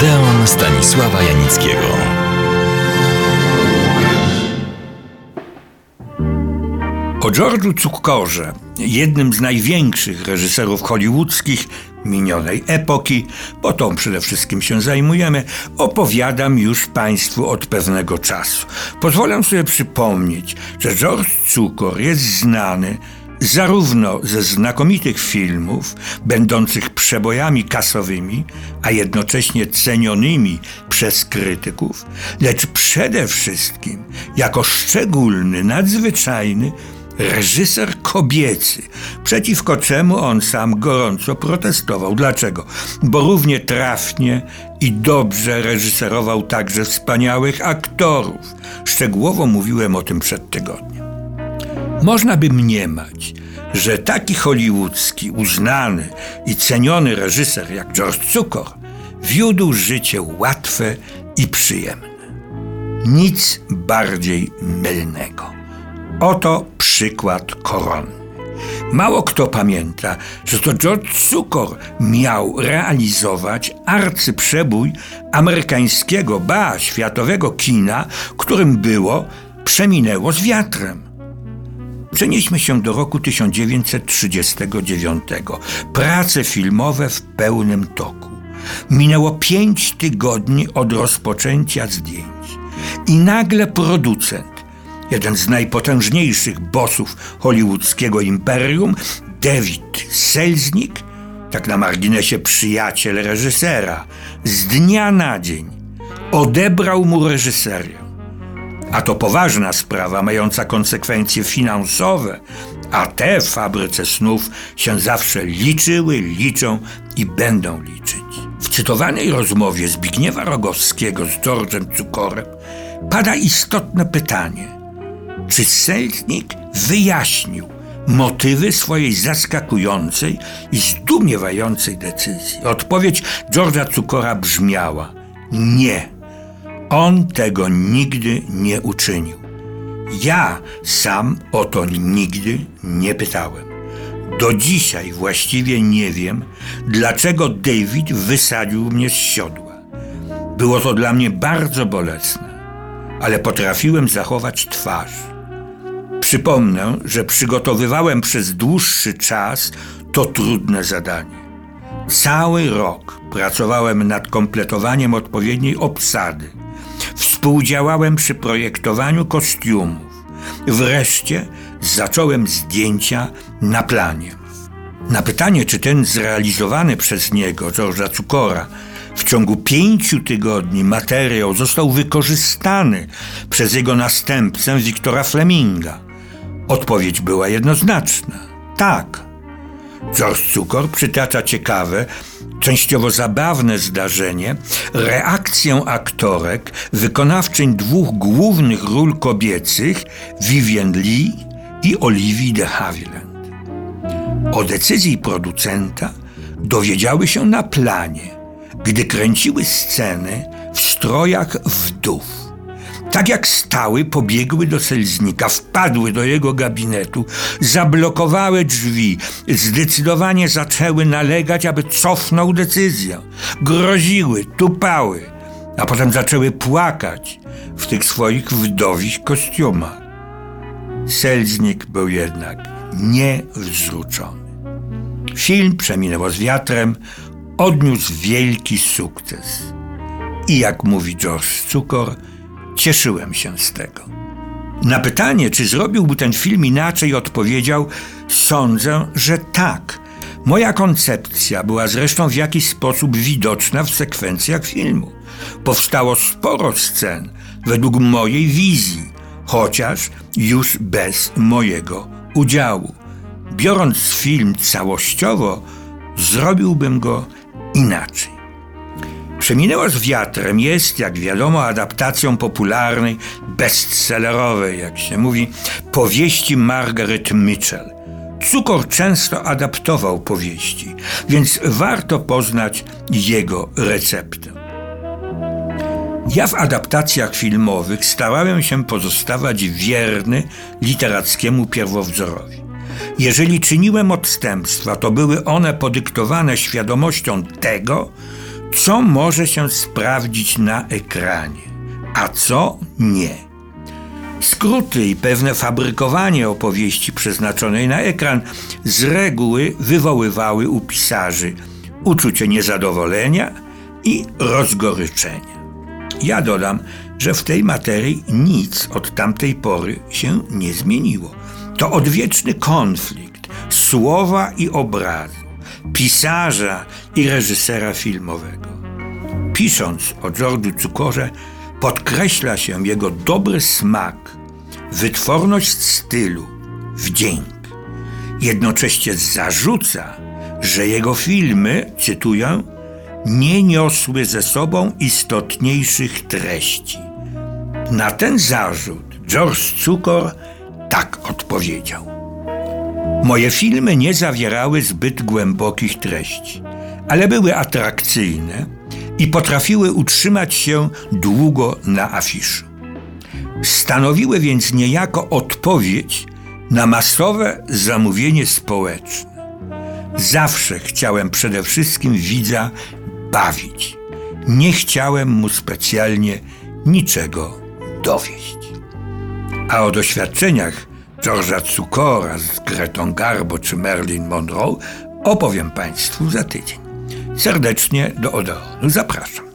Odeon Stanisława Janickiego. O George'u Cukkorze, jednym z największych reżyserów hollywoodzkich minionej epoki, bo tą przede wszystkim się zajmujemy, opowiadam już Państwu od pewnego czasu. Pozwolę sobie przypomnieć, że George Cukor jest znany zarówno ze znakomitych filmów, będących przebojami kasowymi, a jednocześnie cenionymi przez krytyków, lecz przede wszystkim jako szczególny, nadzwyczajny reżyser kobiecy, przeciwko czemu on sam gorąco protestował. Dlaczego? Bo równie trafnie i dobrze reżyserował także wspaniałych aktorów. Szczegółowo mówiłem o tym przed tygodniem. Można by mniemać, że taki hollywoodzki, uznany i ceniony reżyser jak George Cukor wiódł życie łatwe i przyjemne. Nic bardziej mylnego. Oto przykład koronny. Mało kto pamięta, że to George Cukor miał realizować arcyprzebój amerykańskiego, ba, światowego kina, którym było Przeminęło z wiatrem. Przenieśmy się do roku 1939. Prace filmowe w pełnym toku. Minęło pięć tygodni od rozpoczęcia zdjęć. I nagle producent, jeden z najpotężniejszych bossów hollywoodzkiego imperium, David Selznick, tak na marginesie przyjaciel reżysera, z dnia na dzień odebrał mu reżyserię a to poważna sprawa, mająca konsekwencje finansowe, a te w fabryce snów się zawsze liczyły, liczą i będą liczyć. W cytowanej rozmowie Zbigniewa Rogowskiego z George'em Cukorem pada istotne pytanie. Czy Seltnik wyjaśnił motywy swojej zaskakującej i zdumiewającej decyzji? Odpowiedź George'a Cukora brzmiała: Nie on tego nigdy nie uczynił. Ja sam o to nigdy nie pytałem. Do dzisiaj właściwie nie wiem, dlaczego David wysadził mnie z siodła. Było to dla mnie bardzo bolesne, ale potrafiłem zachować twarz. Przypomnę, że przygotowywałem przez dłuższy czas to trudne zadanie. Cały rok pracowałem nad kompletowaniem odpowiedniej obsady Współdziałałem przy projektowaniu kostiumów. Wreszcie zacząłem zdjęcia na planie. Na pytanie, czy ten zrealizowany przez niego, George'a Cukora, w ciągu pięciu tygodni materiał został wykorzystany przez jego następcę Wiktora Fleminga, odpowiedź była jednoznaczna. Tak. Cukor przytacza ciekawe, częściowo zabawne zdarzenie, reakcję aktorek wykonawczyń dwóch głównych ról kobiecych, Vivian Lee i Olivia de Havilland. O decyzji producenta dowiedziały się na planie, gdy kręciły sceny w strojach wdów. Tak jak stały, pobiegły do Selznika, wpadły do jego gabinetu, zablokowały drzwi, zdecydowanie zaczęły nalegać, aby cofnął decyzję. Groziły, tupały, a potem zaczęły płakać w tych swoich wdowich kostiumach. Selznik był jednak niewzruszony. Film przeminęło z wiatrem, odniósł wielki sukces. I jak mówi George Cukor, Cieszyłem się z tego. Na pytanie, czy zrobiłby ten film inaczej, odpowiedział: Sądzę, że tak. Moja koncepcja była zresztą w jakiś sposób widoczna w sekwencjach filmu. Powstało sporo scen według mojej wizji, chociaż już bez mojego udziału. Biorąc film całościowo, zrobiłbym go inaczej. Przeminęło z wiatrem jest, jak wiadomo, adaptacją popularnej, bestsellerowej, jak się mówi, powieści Margaret Mitchell. Cukor często adaptował powieści, więc warto poznać jego receptę. Ja w adaptacjach filmowych starałem się pozostawać wierny literackiemu pierwowzorowi. Jeżeli czyniłem odstępstwa, to były one podyktowane świadomością tego, co może się sprawdzić na ekranie, a co nie. Skróty i pewne fabrykowanie opowieści przeznaczonej na ekran z reguły wywoływały u pisarzy uczucie niezadowolenia i rozgoryczenia. Ja dodam, że w tej materii nic od tamtej pory się nie zmieniło. To odwieczny konflikt słowa i obrazu, pisarza i reżysera filmowego. Pisząc o George'u Cukorze, podkreśla się jego dobry smak, wytworność stylu, wdzięk. Jednocześnie zarzuca, że jego filmy, cytuję, nie niosły ze sobą istotniejszych treści. Na ten zarzut George Cukor tak odpowiedział. Moje filmy nie zawierały zbyt głębokich treści, ale były atrakcyjne i potrafiły utrzymać się długo na afiszu. Stanowiły więc niejako odpowiedź na masowe zamówienie społeczne. Zawsze chciałem przede wszystkim widza bawić. Nie chciałem mu specjalnie niczego dowieść. A o doświadczeniach George'a Cukora z Gretą Garbo czy Marilyn Monroe opowiem Państwu za tydzień. Serdecznie do Odeonu zapraszam.